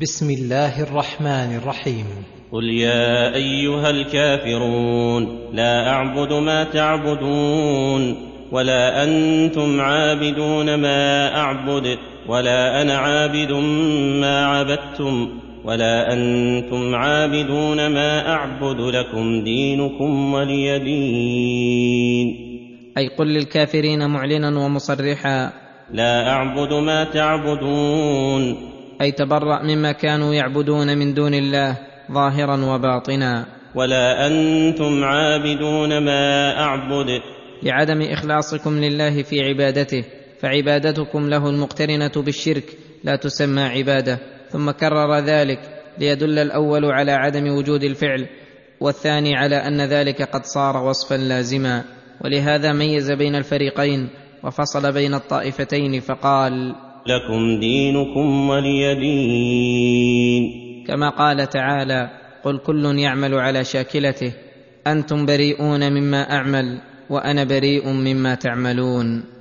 بسم الله الرحمن الرحيم. قل يا أيها الكافرون لا أعبد ما تعبدون ولا أنتم عابدون ما أعبد ولا أنا عابد ما عبدتم ولا أنتم عابدون ما أعبد لكم دينكم ولي دين. أي قل للكافرين معلنا ومصرحا. لا أعبد ما تعبدون أي تبرأ مما كانوا يعبدون من دون الله ظاهرا وباطنا. ولا أنتم عابدون ما اعبد. لعدم إخلاصكم لله في عبادته فعبادتكم له المقترنة بالشرك لا تسمى عبادة. ثم كرر ذلك ليدل الأول على عدم وجود الفعل والثاني على أن ذلك قد صار وصفا لازما. ولهذا ميز بين الفريقين وفصل بين الطائفتين فقال لكم دينكم ولي دين. كما قال تعالى قل كل يعمل على شاكلته أنتم بريئون مما أعمل وأنا بريء مما تعملون.